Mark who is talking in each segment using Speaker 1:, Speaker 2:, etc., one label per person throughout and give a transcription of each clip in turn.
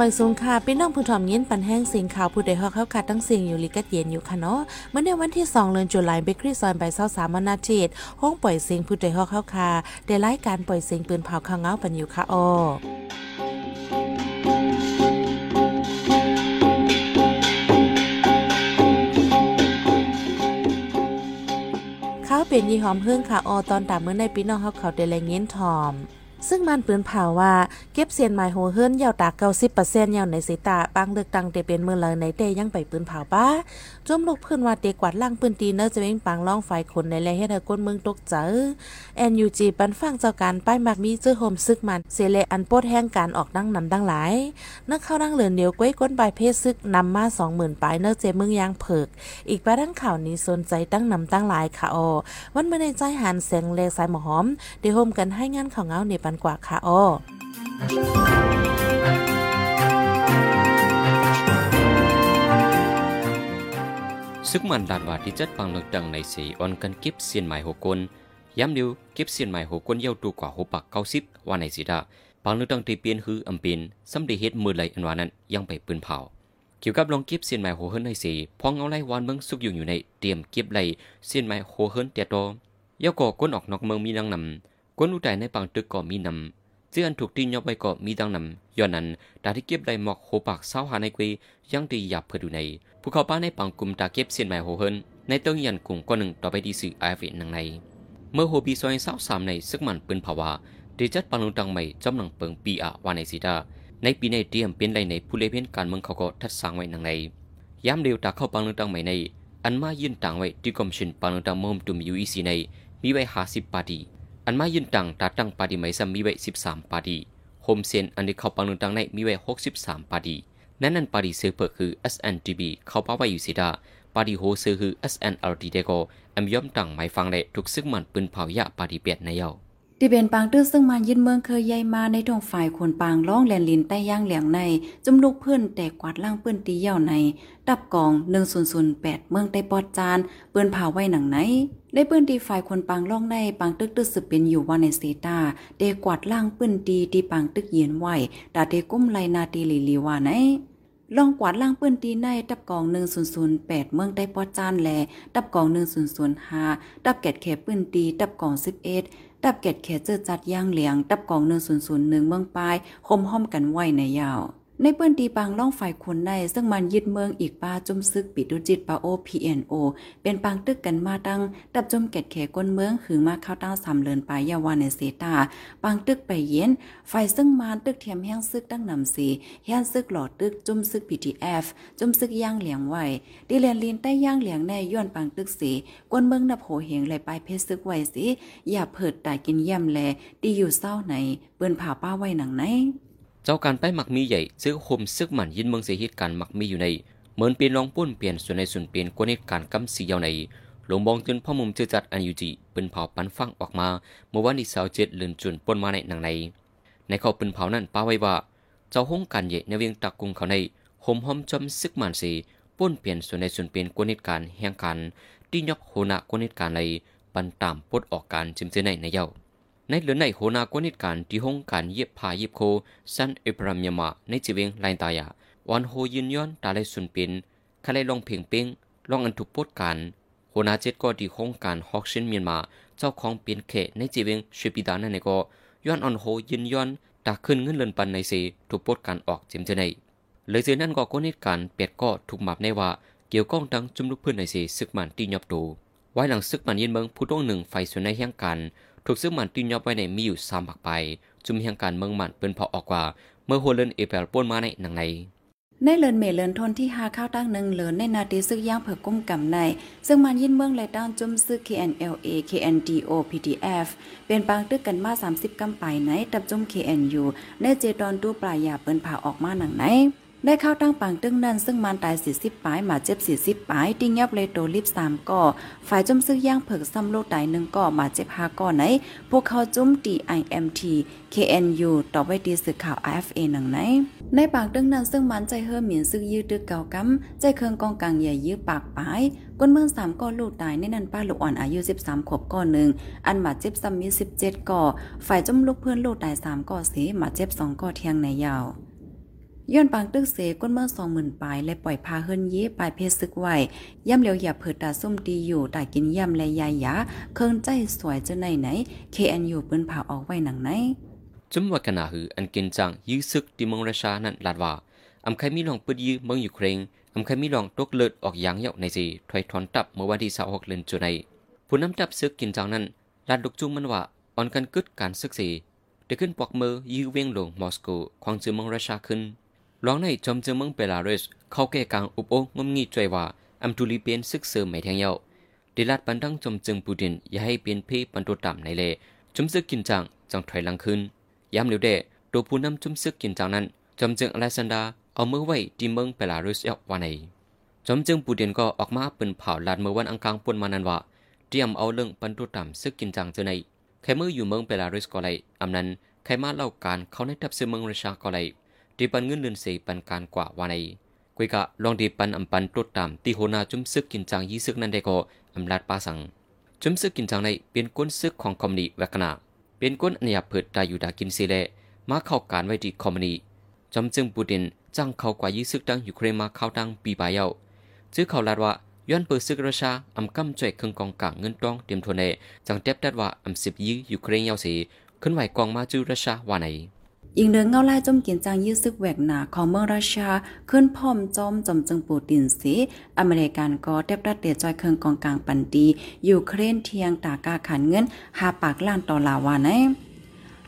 Speaker 1: ไม่สูงค่ะพี่น้องผู้ถ่อมยินปันแห้งเสียงข่าวผู้ใดฮอกเข้าคัดตั้งเสียงอยู่ลิกัดเย็นอยู่ค่ะเนาะเมื่อในวันที่2เดือนตุลาคมเบครีซอยใบเศร้าสามนาทิตห้องปล่อยเสียงผู้ใดฮอกเข้าคาได้รายการปล่อยเสียงปืนเผาข้างเงาปันอยู่ค่ะอ้อข้าวเป็นยี่หอมเฮืองค่ะออตอนตามเมื่อในพี่น้องเขาเขาได้แรงเงี้ยนทอม ซึ่งมันปืนเผาว่าเก็บเสียนไม้โหเฮิรนยาวตาเก้าสิบเปอร์เซ็นต์ยาวในสีตาบางเลือกตังเตเป็นเมืองเลยในเตยังไปปืนเผาป้าจมลูกพื้นว่าเตกวาดล่างปืนตีเนอร์จะเว้งปังล่องไฟคนในแลเฮ็ดให้ก้นเมืองตกเจอแอนยูจีปันฟังเจ้าการป้ายมักมีเจ้อโฮมซึกมันเสเลอันโปดแห้งการออกดังนำดังหลายนักเข้าดังเหลือเดียวก้วยก้นปลายเพศซึกนำมาสองหมื่นปลายเนอร์เจเมืองยางเผิก อีกประดังข่าวนี้สนใจตั้งนำตั้งหลายค่ะออวันเมื่อในใจหันเสียงเลสายหมอมเดี๋ยวโฮมกันให้งานข่าวเงาในปนกว่าค่ะออ
Speaker 2: ซึกมันดาดว่าที่จัดปังเลือกดังในสีออนกันก็บเสียนหมายหกคนย้ำเดียวก็บเสียนหมายหกคนเย้าดูกว่าหกปักเก้าสิบว่าในสีดาปังเลือกดังที่เปลี่ยนคืออำเป็นสำเร็จเฮ็ดมือไหลอันวานั้นยังไปปืนเผาเกี่ยวกับลองก็บเสียนหมายโหเฮิรนในสีพองเอาไล่วานเมืองสุกอยู่อยู่ในเตรียมก็บไหลเสียนหมายโหเฮิรนเตียโตเย้าก่อก้นออกนอกเมืองมีดังนำ ก้นอุตัยในปังตึกก็มีนำเจื้อนถูกตีนยอบไปก็มีดังนำย้อนนั้นดาที่เก็บได้หมอกโหปากเศร้าหาในกวียังตีหยับเพื่อดูในผู้เข้าป้าในปังกลุ่มตาเก็บเสียนหมายโหเฮินในเติ้งยันกลุ่มก็หนึ่งต่อไปดีสื่อไอเฟนังในเมื่อโฮบีซอยเศร้าสามในซึกมันปืนภาวะเดจัดปังลงตังใหม่จำหนังเปิงปีอะวานในสีดาในปีในเตรียมเป็นไรในผู้เล่นเพ่นการเมืองเขาก็ทัดสร้างไว้นังในย้ำเดียวตาเข้าปังลงตังใหม่ในอันมายื่นต่างไว้ที่กรมชินปังลงตังมอมตุมยูอีซีในมีไว้หาสิบปาดี อันมายืนตังตาตั้งปาดีไม่ซ้ำมีไว้สิบสามปาดีโฮมเซนอันนี้เข้าปังลงตังในมีไว้หกสิบสามปาดีนั่นนั่นปาดีเซอร์เปิดคือ SNTB เข้าป้าไว้อยู่สิดาปาดีโฮเซอร์คือ SNLD เดโกแอมย่อมตังหมายฟังเลยทุกซึ่งมันปืนเผายะปาดีเปียดในเยา
Speaker 3: ที่เป็นปางตื้อซึ่งมันยินเมืองเคยใหญ่มาในทงฝ่ายคนปางร้องแลนลินใต้ย่างเหลียงในจุมลูกเพื่อนแต่กวาดล่างเปื้นตีเย่าใน ดับกอง1008เมืองใต้ปอดจานเปื้นเผาไว้หนังไหนได้เปื้นตีฝ่ายคนปางล่องในปางตึกตึกสืบเป็นอยู่ว่าในเซตาเดกวาดล่างเปื้นตีที่ปางตึกเย็นไหวดาเดกุ้มไลนาตีลีลีว่าไหนลองกวาดล่างเปื้นตีในดับกอง 1008 เมืองใต้ปอดจานแลดับกอง 1005ดับแกดแขปื้นตีดับกอง 11 ดับเกตแขเจอจัดย่างเหลียง ดับกองหนึ่งศูนย์ศูนย์หนึ่งเมืองปลายคมห้อมกันไหวในยาว ในเปื้อนตีปางล่องฝ่ายคนใน ซึ่งมันยึดเมืองอีกป้าจุมซึกปิดุจิตปาโอพีเอ็นโอเป็นปางตึกกันมาตั้งดับจมเกตแขก้นเมืองหือมาเข้าตั้งสามเลินปลายยาวานในเซตาปางตึกไปเย็นฝ่ายซึ่งมานตึกเทียมแห้งซึกตั้งนำสีแห้งซึกหลอดตึกจุมซึกพีทีเอฟจุมซึกย่างเหลียงไว้ดีเลนลินใต้ย่างเหลียงในย้อนปางตึกสีก้นเมืองนับโหเหงไหลปลายเพชรซึกไว้สิอย่าเผิดตายกินเยี่ยมแลดีอยู่เศร้าไหนเปิ้นผ่าป้าไว้หนังไหน
Speaker 2: เจ้าการไปหมักมีใหญ่ซื้อโฮมซึกมันยินเมืองเสียเหตุการณ์หมักมีอยู่ในเหมือนเปลี่ยนรองปุ้นเปลี่ยนส่วนในส่วนเปลี่ยนกว่าเหตุการณ์กำสียาวในหลวงบองจนพ่อมุมเจอจัดอันยูจีเป็นเผาปันฟังออกมาเมื่อวันที่สาวเจ็ดเลือนจุนปนมาในหนังใน ในเขาเป็นเผานั้นป้าไว้ว่า เจ้าห้องการใหญ่ในเวียงตักกุงเขาในโฮมหอมจอมซึกมันสีป้นเปลี่ยนส่วนในส่วนเปลี่ยนกว่าเหตุการณ์แห่งการที่ยกโหนากว่าเหตุการณ์ในปันตามปดออกการจิมเจในในเย้า ในเหลือในโหนากวนิดการที่ห้องการเย็บผ้าเย็บโคซันเอพรามยมาในจีเวงไลน์ตายาวันโฮยินย้อนตาไลสุนเป็นคาไลลองเพียงเป้งลองอันถูกปดการโหนาเจ็ดก็ที่ห้องการฮอกชินเมียนมาเจ้าของเปลี่ยนเขในจีเวงชิปิดานั่นก็ย้อนอันโฮยินย้อนตาขึ้นเงินเลินปันในเซถูกปดการออกเจมเจในเลยเจนั่นก็กวนิดการเปียดก็ถูกหมับในว่าเกี่ยวก้องดังจุมลุกเพื่อนในเซซึกมันตีนยอบตูไว้หลังซึกมันยินเมืองผู้ต้องหนึ่งไฟส่วนในแห่งการ ถูกซึ่งมันตีนยอบไว้ในมีอยู่สามผักไป จุมเฮียงการเมืองมันเป็นพอออกกว่า เมื่อหัวเลินเอเปลป้นมาในหนังใน
Speaker 3: ในเลินเมเลินทนที่หาข้าวตั้งหนึ่งเลินในนาทีซึกย่างเผือกกุ้มกำใน ซึ่งมันยินเมืองไหลด้านจุ่มซึก KNLA KNDO PDF เป็นปางตึกกันมา 30กำไปไหนตับจุ่ม KNU ในเจตอนตู้ปลายยาเปิ้นผ่าออกมาหนังไหน ได้เข้าตั้งปังตึ้งนั้นซึ่งมันตาย40ปลายมาเจ็บ40ปลายติ้งยับเลยโตลิบ3ก่อฝ่ายจุ่มซึกย่างเผือกซ้ำโลกตายหนึ่งก่อมาเจ็บ5ก่อไหน พวกเขาจุ่ม DIMT KNU ต่อไปดีสื่อข่าว AFA หนังไหน ในปากตึ้งนั้นซึ่งมันใจเฮิมหมิ่นซึกยืดตึกเก่ากำใจเคืองกองกลางใหญ่ยื้อปากปลายก้นเมืองสามก่อลูกตายในนั้นป้าลูกอ่อนอายุ13ขวบก่อหนึ่งอันมาเจ็บซ้ำมี17ก่อฝ่ายจุ่มลูกเพื่อนลูกตาย3ก่อเสมาเจ็บ2ก่อเทียงในยาว ย้อนปางตึกเสก้นเมื่อสองหมื่นปลายและปล่อยพาเฮิรนเย่ปลายเพศซึกไว้ย่ำเหลียวอย่าเผิดตาส้มตีอยู่ตากินย่ำและยายยาเครื่องใจสวยจะไหนไหน KNU ปืนเผาออกไว้หนังไหน
Speaker 2: จุมว่ากันนาหืออันกินจังยื้อซึกที่มองรัสเซียนั้นลาดว่าอำใครมีลองปึดยื้อเมืองอยู่เครนอำใครมีลองตกเลือดออกยางเยาะในสิถอยถอนตับเมื่อวันที่26เดือนจุนัยผู้นำจับซึกกินจังนั้นลาดลุกจุงมันว่าอ่อนกันกึดการซึกสีได้ขึ้นปอกมือยื้อเวียงลงมอสโกควางจือเมืองรัสเซียขึ้น ร้องในจอมจือเมืองเบลารุสเข้าแก่กลางอุปโองมงีจวยว่าอำตุลีเปียนซึกเสริมไม่แทงเยาดิลาดปันดังจอมจึงปูดินอย่าให้เปลี่ยนเพปันตัวต่ำในเลจุมซึกกินจังจังถอยหลังขึ้นย้ำเร็วเดตัวผู้นำจุมซึกกินจังนั้นจอมจึงอเลกซานดาเอามือไว้ที่เมืองเบลารุสยอกวันไหนจอมจึงปูดินก็ออกมาเป็นเผาลาดเมื่อวันอังคารปนมานันว่าเตรียมเอาเรื่องปันตัวต่ำซึกกินจังเจอในใครเมื่ออยู่เมืองเบลารุสก็เลยอำนั้นใครมาเล่าการเขาในทับซื้อเมืองรัสเซียก็เลย ดีปันเงินเดือนเสียปันการกว่าวันไหนกุยกะลองดีปันอำปันตัวต่ำที่โหนาจุมซึกกินจังยี่ซึกนั้นได้ก็อำลาดปาสังจุมซึกกินจังในเป็นก้นซึกของคอมมินิแวกนาเป็นก้นอันยาเพิดดาอยู่ดากินซีเลมาเข้าการไว้ที่คอมมินิจอมจึงปูดินจ้างเขากว่ายี่ซึกดังยูเครนมาเข้าดังปีบายเยาจื้อเขาลาดว่าย้อนเปิดซึกราชาอำกำจ่วยเครื่องกองกลางเงินตองเตรียมทนเนจังเต็บดัดว่าอำสิบยี่ยูเครนเยาสีขึ้นไหวกองมาจื้อราชาว่าไหน
Speaker 3: ยิงเดินเงาไล่จมกินจางยื้อซึกแหวกหนาของเมืองราชาขึ้นพร้อมจอมจมจึงปูตินสีอเมริกันก็เทบดัดเตะจอยเคืองกองกลางปันดียูเครนเทียงตากาขันเงินหาปากล้านต่อลาวาไหน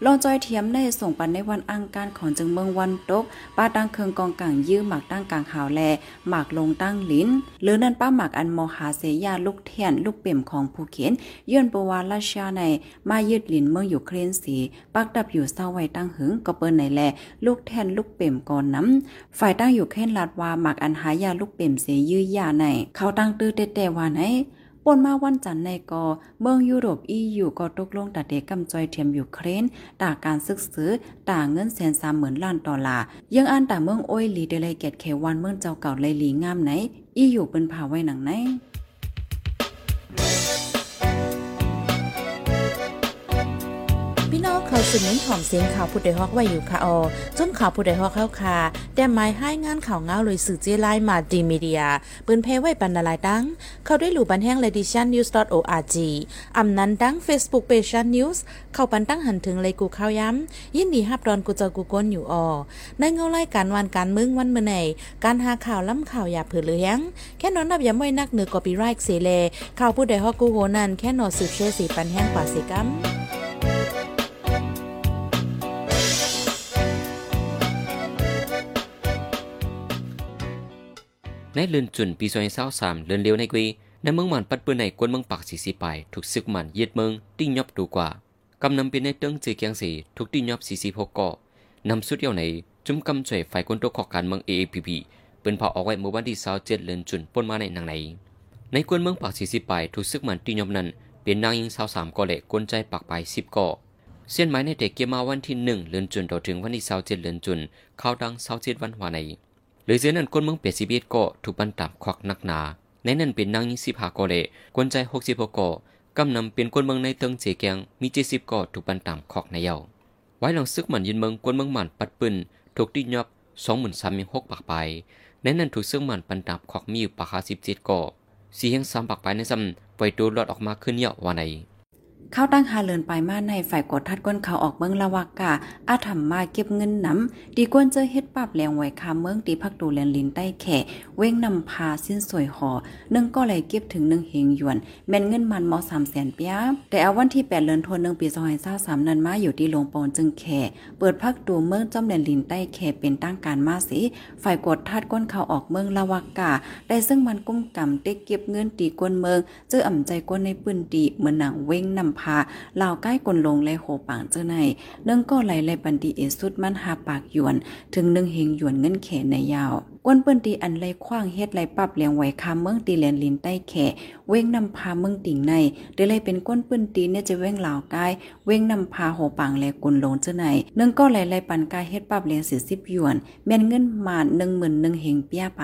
Speaker 3: ลองจอยเทียมได้ส่งปันในวันอังการของจึงเมืองวันตก ป้าตั้งเคืองกองกลางยื้อหมากตั้งกลางหาวแลหมากลงตั้งลิ้น หรือนั่นป้าหมากอันมอหาเสยาลูกเทียนลูกเปี่ยมของผู้เขียนยื่นปวาราชาในมายึดลิ้นเมืองอยู่เครนสี ปักดับอยู่เศร้าไว้ตั้งหึงก็เปิ้นในแลลูกแทนลูกเปี่ยมก่อนน้ำฝ่ายตั้งอยู่เค้นลาดว่าหมากอันหายาลูกเปี่ยมเสยยื้อยาในเขาตั้งตื้อเตะวาไหน ปนมาวันจันทร์ในกอเมืองยุโรปอียูก็ตกลงตัดเด็กกำจอยเทียมยูเครนต่าการศึกษอต่าเงินแสนสามหมื่นล้านดอลลาร์ยังอ่านตาเมืองโอ้ยลีเดลัยเกตเควันเมืองเจ้าเก่าเลยลีงามไหนอีอยู่เป็นผาไว้หนังไหน
Speaker 1: องเขาสืบเน้นหอมเสียงข่าวผู้ใดฮอกไว้อยู่ค่ะออจนข่าวผู้ใดฮอกเข้าค่ะแต่หมายให้งานข่าวเงาเลยสื่อเจไลมาดีมีเดียปืนเพไว้ปันนาลายดัง เข้าด้วยหลู่บันแห้ง ledition news org อำนั้นดัง Facebook page news เข้าปันตั้งหันถึงเลยกูข้าวย้ำ ยินดีฮับดอนกูเจอกูก้นอยู่ออในเงาไล่การวันการมึงวันเมื่อไหนการหาข่าวล้ำข่าวอย่าเผือเลี้ยงแค่นอนนับอย้ำไว้นักเหนือกอปีไรค์เสเลข่าวผู้ใดฮอกกูโหนันแค่นอสืบเชื่อสีปันแห้งกว่าสิกัม
Speaker 2: ในเลือนจุนปีซอยเศร้าสามเลือนเลี้ยวในกวีในเมืองมันปัดปืนในกวนเมืองปากสีสีไปถูกซึกมันเย็ดเมืองติ้งยอบดูกว่ากำนำเป็นในเติ้งจือเกียงสีถูกติ้งยอบสีสีพกเก่อนำสุดเดียวในจุ่มกำจ่วยฝ่ายคนตัวขอการเมือง AAPP ปืนเผาออกไว้เมื่อวันที่เสาเจ็ดเลือนจุนปนมาในหนังไหนในกวนเมืองปากสีสีไปถูกซึกมันติ้งยอบนั้นเป็นนางยิงสาวสามก่อเละกวนใจปากไปสิบก่อเส้นไม้ในเด็กเกี่ยมาวันที่หนึ่งเลือนจุนต่อถึงวันที่เสาเจ็ดเลือนจุนเข้าดังเสาเจ็ดวันหวาใน หรือเสียนั้นคนเมืองเปียสิบีก็ถูกบันตามควักนักหนาในนั้นเป็นนางยี่สิบห้าก็เลยกวนใจหกสิบหกก็กำนำเป็นคนเมืองในเติงเจแกงมีเจ็ดสิบก็ถูกบันตามควักในเยาไว้หลังซึกมันยินเมืองกวนเมืองหมันปัดปืนถูกตียอบสองหมื่นสามหกปากไปในนั้นถูกซึกมันปันตามควักมีอยู่ปากหาสิบเจ็ดก็สี่แห่งสามปากไปในซ้ำปล่อยตัวหลอดออกมาขึ้นเยาว่าใน
Speaker 3: เข้าตั้งหาเลินไปมาในฝ่ายกดทัดก้นเขาออกเมืองละวากาอาถมมาเก็บเงินน้ำดีกวนเจอเฮ็ดปรับแหลงไว้คาเมืองตีพักดูแลนลินใต้แข่เว้งนำพาสิ้นสวยหอนึ่งก็เลยเก็บถึงหนึ่งเฮงหยวน แม่นเงินมันมอสามแสนเปียแต่เอาวันที่แปดเลินทวนหนึ่งปีสองพันเศร้าสามนันมาอยู่ที่โรงปอนจึงแข่เปิดพักดูเมืองจอมแดนลินใต้แข่เป็นตั้งการมาสิฝ่ายกดทัดก้นเขาออกเมืองละวากาได้ซึ่งมันกุ้มกำเต็กเก็บเงินตีกวนเมืองเจออ่ำใจกวนในปืนตีเหมือนหนังเว้งนำพาลาวใกล้กลลงและโหปางเจ้าในเนื่องก็ไหลในปันดีเอสุดมันหาปากหยวน ถึงหนึ่งเฮงหยวนเงินแขนในยาวกวนเปิ้นตีอันไรคว้างเฮ็ดไรปรับเลียงไหวคาเมืองตีแลนลินใต้แขเว้งนำพาเมืองติ่งในเดเลยเป็นก้นปืนตีเนี่ยจะเว้งเหล่ากาย เว้งนำพาโหปางแลกุนลงเจ้าในเนื่องก็ไหลไรปันกายเฮ็ดปรับเลียงสิบหยวนแม่นเงินมาหนึ่งหมื่นหนึ่งเฮงเปียไป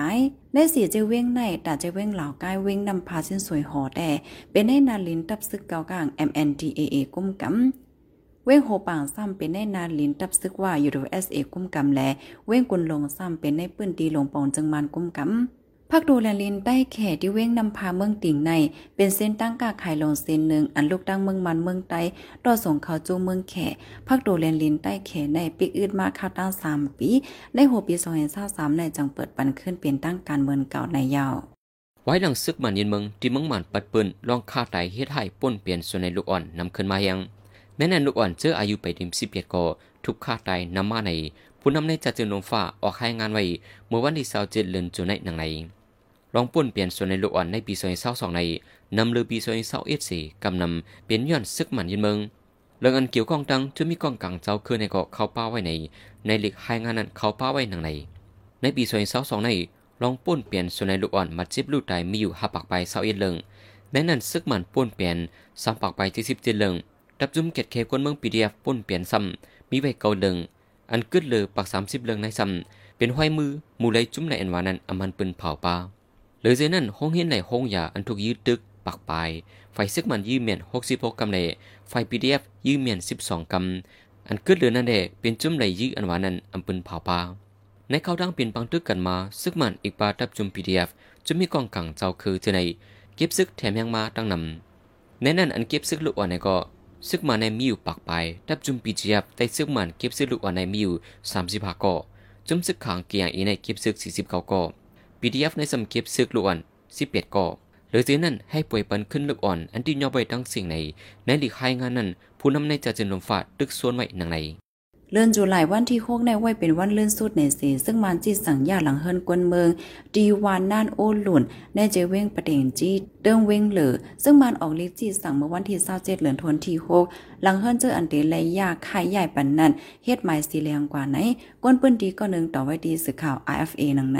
Speaker 3: ได้เสียจะเว้งในแต่จะเว้งเหล่ากายเว้งนำพาเส้นสวยหอแต่ เป็นให้นาลินตับซึกเกากลาง MNDAA กุ้มกำเว้งโหปางซ้ำเป็นในนาลินตับซึกว่ายูโรเอสเอกุ้มกำแลเว้งกุนลงซ้ำเป็นในปื้นตีลงปองจังมันกุ้มกำ พักดูแลลินใต้แข่ที่เว้งนำพาเมืองติ่งใน เป็นเส้นตั้งกาไข่ลงเส้นหนึ่งอันลูกตั้งเมืองมันเมืองใต้ต่อส่งเขาจูเมืองแข่พักดูแลลินใต้แข่ในปีอืดมาข้าวตั้งสามปีในหัวปีสองพันสามในจังเปิดปันขึ้นเป็นตั้งการเมืองเก่าในยาว
Speaker 2: ไว้ดังซึกมันยินเมืองที่เมืองมันปัดปืนลองฆ่าตายเฮ็ดให้ป่นเปลี่ยนส่วนในลูกอ่อนนำขึ้นมายังแม้นลูกอ่อนเจออายุไปถึงสิบเอ็ดก็ทุกฆ่าตายนำมาในผู้นำในจัดเจนลงฟ้าออกให้งานไว้เมื่อวันที่27เดือนจุในหนังใน ลองป่นเปลี่ยนส่วนในลูกอ่อนในปี2022ในนำเลือปี2021กำนำเปลี่ยนย้อนซึกมันยินเมืองเรื่องอันเกี่ยวข้องดังจะมีกองกังเจ้าคือในเกาะเขาป้าไว้ใน ในหลีกให้งานนั้นเขาป้าไว้หนังใน ในปี2022ในลองป่นเปลี่ยนส่วนในลูกอ่อนมาจิบลูกตมีอยู่5ปากไป21เอ็ดเลิงแม้นั้นซึกมันป่นเปลี่ยน3ปากไป77เจ็ดเลิงดับจุ่มเก็ดเคคนเมืองปีเดียป่นเปลี่ยนซ้ำมีไว้เกาเลิงอันกึดเลยปัก30เลิงในซ้ำเป็นห้อยมือมูเลจุ่มในอันวานั้นอมันปืนเผาปลา หรือเจนั้นห้องเห็นในห้องยาอันถูกยืดตึกปักปลายไฟซึกมันยืมเมียน66กกำเลยไฟปีดียยืมเมียน12กำอันกึดเลยนั่นเดเป็นจุ่มในยืดอันวานั้นอันปืนเผาปลาในเขาดังเปลี่ยนปังตึกกันมาซึกมันอีกปาดับจุ่มปีดียจะมีกองกังเจ้าคือเจในเก็บซึกแถมยังมาตั้งนำในนั้นอันเก็บซึกลูกอ่อนในก็ซึกมันในมีอยู่ปักไปดับจุ่มปีเดียแต่ซึกมันเก็บซึกลูกอ่อนในมีอยู่35ก่อจุ่มซึกขางเกียงอีในเก็บซึก49ก่อ PDF ในสำเก็บซึกลูกอ่อน11ก่อหรือจากนั้นให้ป่วยปันขึ้นลูกอ่อน อันที่ย่อไปตั้งสิ่งในในหลีกให้งานนั้น ผู้นำในจะเจนลมฟ้าตึกส่วนไว้หนังใน
Speaker 3: เลื่อนจุลายวันที่โคกในไว้เป็นวันเลื่อนสุดในสีซึ่งมันจีสั่งยาหลังเฮินกวนเมือง ดีวานน่านโอหลุนในเจเว้งประเด็นจีเดิงเว้งเหลือ ซึ่งมันออกฤทธิ์จีสั่งเมื่อวันที่27เจ็ดือนธันที่6หลังเฮินเจออันเดเลยยาไข่ใหญ่ปันนั้นเฮ็ดหมายสีแรงกว่าไหน กวนปืนดีก็นึงต่อไว้ดีสื่อข่าว IFA นังไหน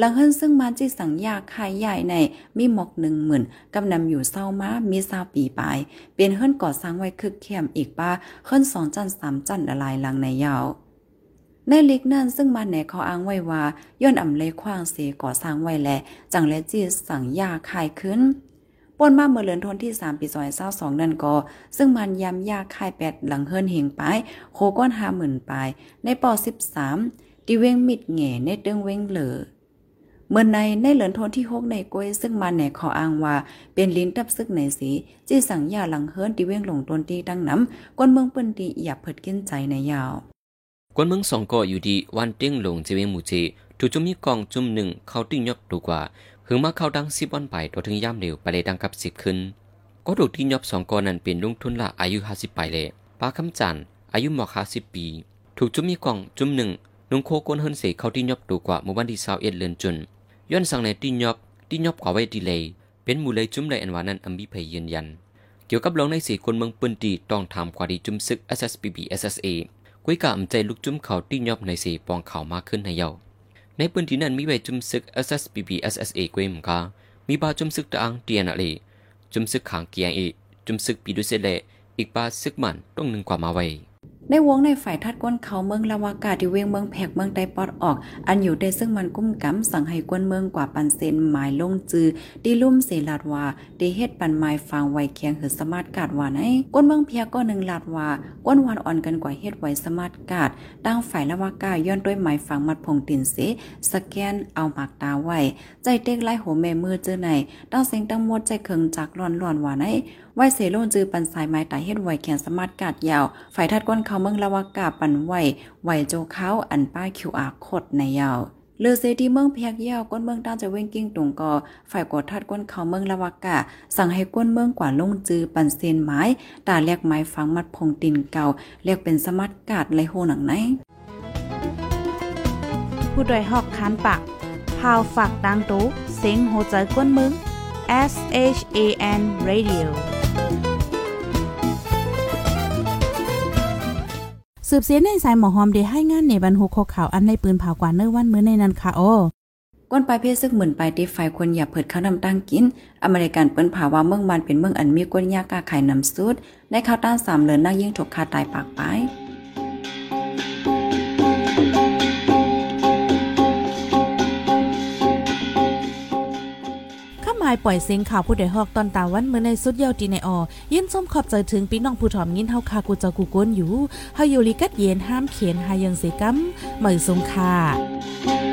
Speaker 3: ลังเฮินซึ่งมันจีสั่งยาขายใหญ่ในมีหมอกหนึ่งหมื่นกำนำอยู่เศร้ามามีซาปีปลายเป็นเฮิรนก่อสร้างไว้คึกเข้มอีกป้าเฮิรนสองจันสามจันละลายหลังในยาวในลิกนั่นซึ่งมันแหนเขาอ้างไว้ว่าย้อนอ่ำเลขว้างเสก่อสร้างไว้แลจังและจีสั่งยาขายขึ้นป่นมาเมื่อเลือนทนที่ 3 ปีซอย22นั่นก็ซึ่งมันยำยาคายแปดหลังเฮิรนเหงไปโคก้อน50,000ปลายในปอ13ดิเวงมิดแง่ในเตึงเวงเหลือ เมื่อในในเหลินทนที่หกในกวยซึ่งมาแหนขออ้างว่า เป็นลิ้นตับซึกในสีจีสั่งยาหลังเฮิร์นที่เว้งหลงตนตีดังน้ำกวนเมืองเปิ้นตีอย่าเพิดกินใจในยาว
Speaker 2: กวนเมืองสองก็อยู่ดีวันเต้งหลงเจเวงหมู่เจถูกจุมมีกองจุ่มหนึ่งเข้าติ้งยอบดูกว่าหึงมาเข้าดังสิบวันไปตัวถึงย่ำเร็วไปเลยดังกับสิบขึ้นก็ถูกที่ยอบสองกอนั้นเป็นลุงทุนละอายุห้าสิบไปเลยป้าคำจันอายุหมอกห้าสิบปี ถูกจุมมีกองจุ่มหนึ่งนุงโคกวนเฮิรนเสเข้าที่ยอบดูกว่าเมื่อวันที่สาวเอ็ดเลือนจุน ย้อนสั่งในตีนยอบตีนยอบขวาไว้ดีเลยเป็นมูเลยจุ้มเลยอันวานั้นอัมบีเพยยืนยัน เกี่ยวกับลงในสี่คนเมืองปืนตีต้องทำควาดีจุ้มซึก SSPB SSA กุยกะอำใจลุกจุ้มเขาตีนยอบในสี่ปองเขามากขึ้นในเยาในปืนตีนั้นมีใบจุ้มซึก SSPB SSA กุยมกามีบาจุ้มซึกตะอังเตียนอะไรจุ้มซึกขางเกียงอีจุ้มซึกปีดุเซเลอีกบาซึกมันต้องหนึ่งกว่ามาไว้
Speaker 3: ในวงในฝ่ายทัดก้นเขาเมืองลาวากาที่เวียงเมืองแพกเมืองไตปอดออก อันอยู่ได้ซึ่งมันกุ้มกำสั่งให้กวนเมืองกว่าปันเซนหมายลงจือดีลุ่มเสลาดว่าดีเฮ็ดปันไม้ฟังไวเคียงหือสมาร์ทกาดว่าไหนกวนเมืองเพียก็หนึ่งลาดว่าก้นวันอ่อนกันกว่าเฮ็ดไวสมาร์ทกาดตั้งฝ่ายลาวากาย้อนด้วยไม้ฟังมัดพงตินเสสแกนเอาหมากตาไว้ใจเต็กไล่โหแม่มือเจอไหนตั้งเสียงตั้งมดใจเคิงจากร้อนร้อนว่าไหน ไหวเสโลนจือปันสายไม้ตายเฮ็ดไหวแขนสมาร์ทกาดยาว ฝ่ายทัดก้นเขาเมืองละวากาปันไหวไหวโจเขาอันป้าคิวอาร์โคดในยาวเลือเซที่เมืองเพียกยาวก้นเมืองตั้งจะเว้งกิ้งตุงกอฝ่ายกดทัดก้นเขาเมืองละวากาสั่งให้ก้นเมืองกว่าลงจือปันเซนไม้ตาเรียกไม้ฟังมัดพงตินเก่าเรียกเป็นสมาร์ทกาดไรโหหนังไหน
Speaker 1: ผู้ดยหอกคันปากพาวฝากดังตู้เซ็งโหใจก้นเมึง S H A N Radio สืบเสียในสายหมอหอมได้ให้งานในบรรหุกข่าวอันในปืนเผากว่าเนื้อวันเมื่อในนั้นค่ะโอ้
Speaker 3: ก้นปลายเพศซึกหมื่นปลายตีไฟคนอย่าเผิดข้าวนำตั้งกิน อเมริกันเปิ้นผาว่าเมืองมันเป็นเมืองอันมีก้นยากกาไข่นำซุดในข้าวต้านสามเลินนั่งยิ่งถกคาตายปากไปาย
Speaker 1: มายปล่อยเสียงข่าวผู้ใดฮอกตอนตาวันเมื่อในสุดเยาวตีในออยินส้มขอบใจถึงพี่น้องผู้ถ่อมยินเฮาคากูเจะกูกวนอยู่เฮาอยู่ลิกัดเย็นห้ามเขียนหายังเสกัมเหมยสงค่ะ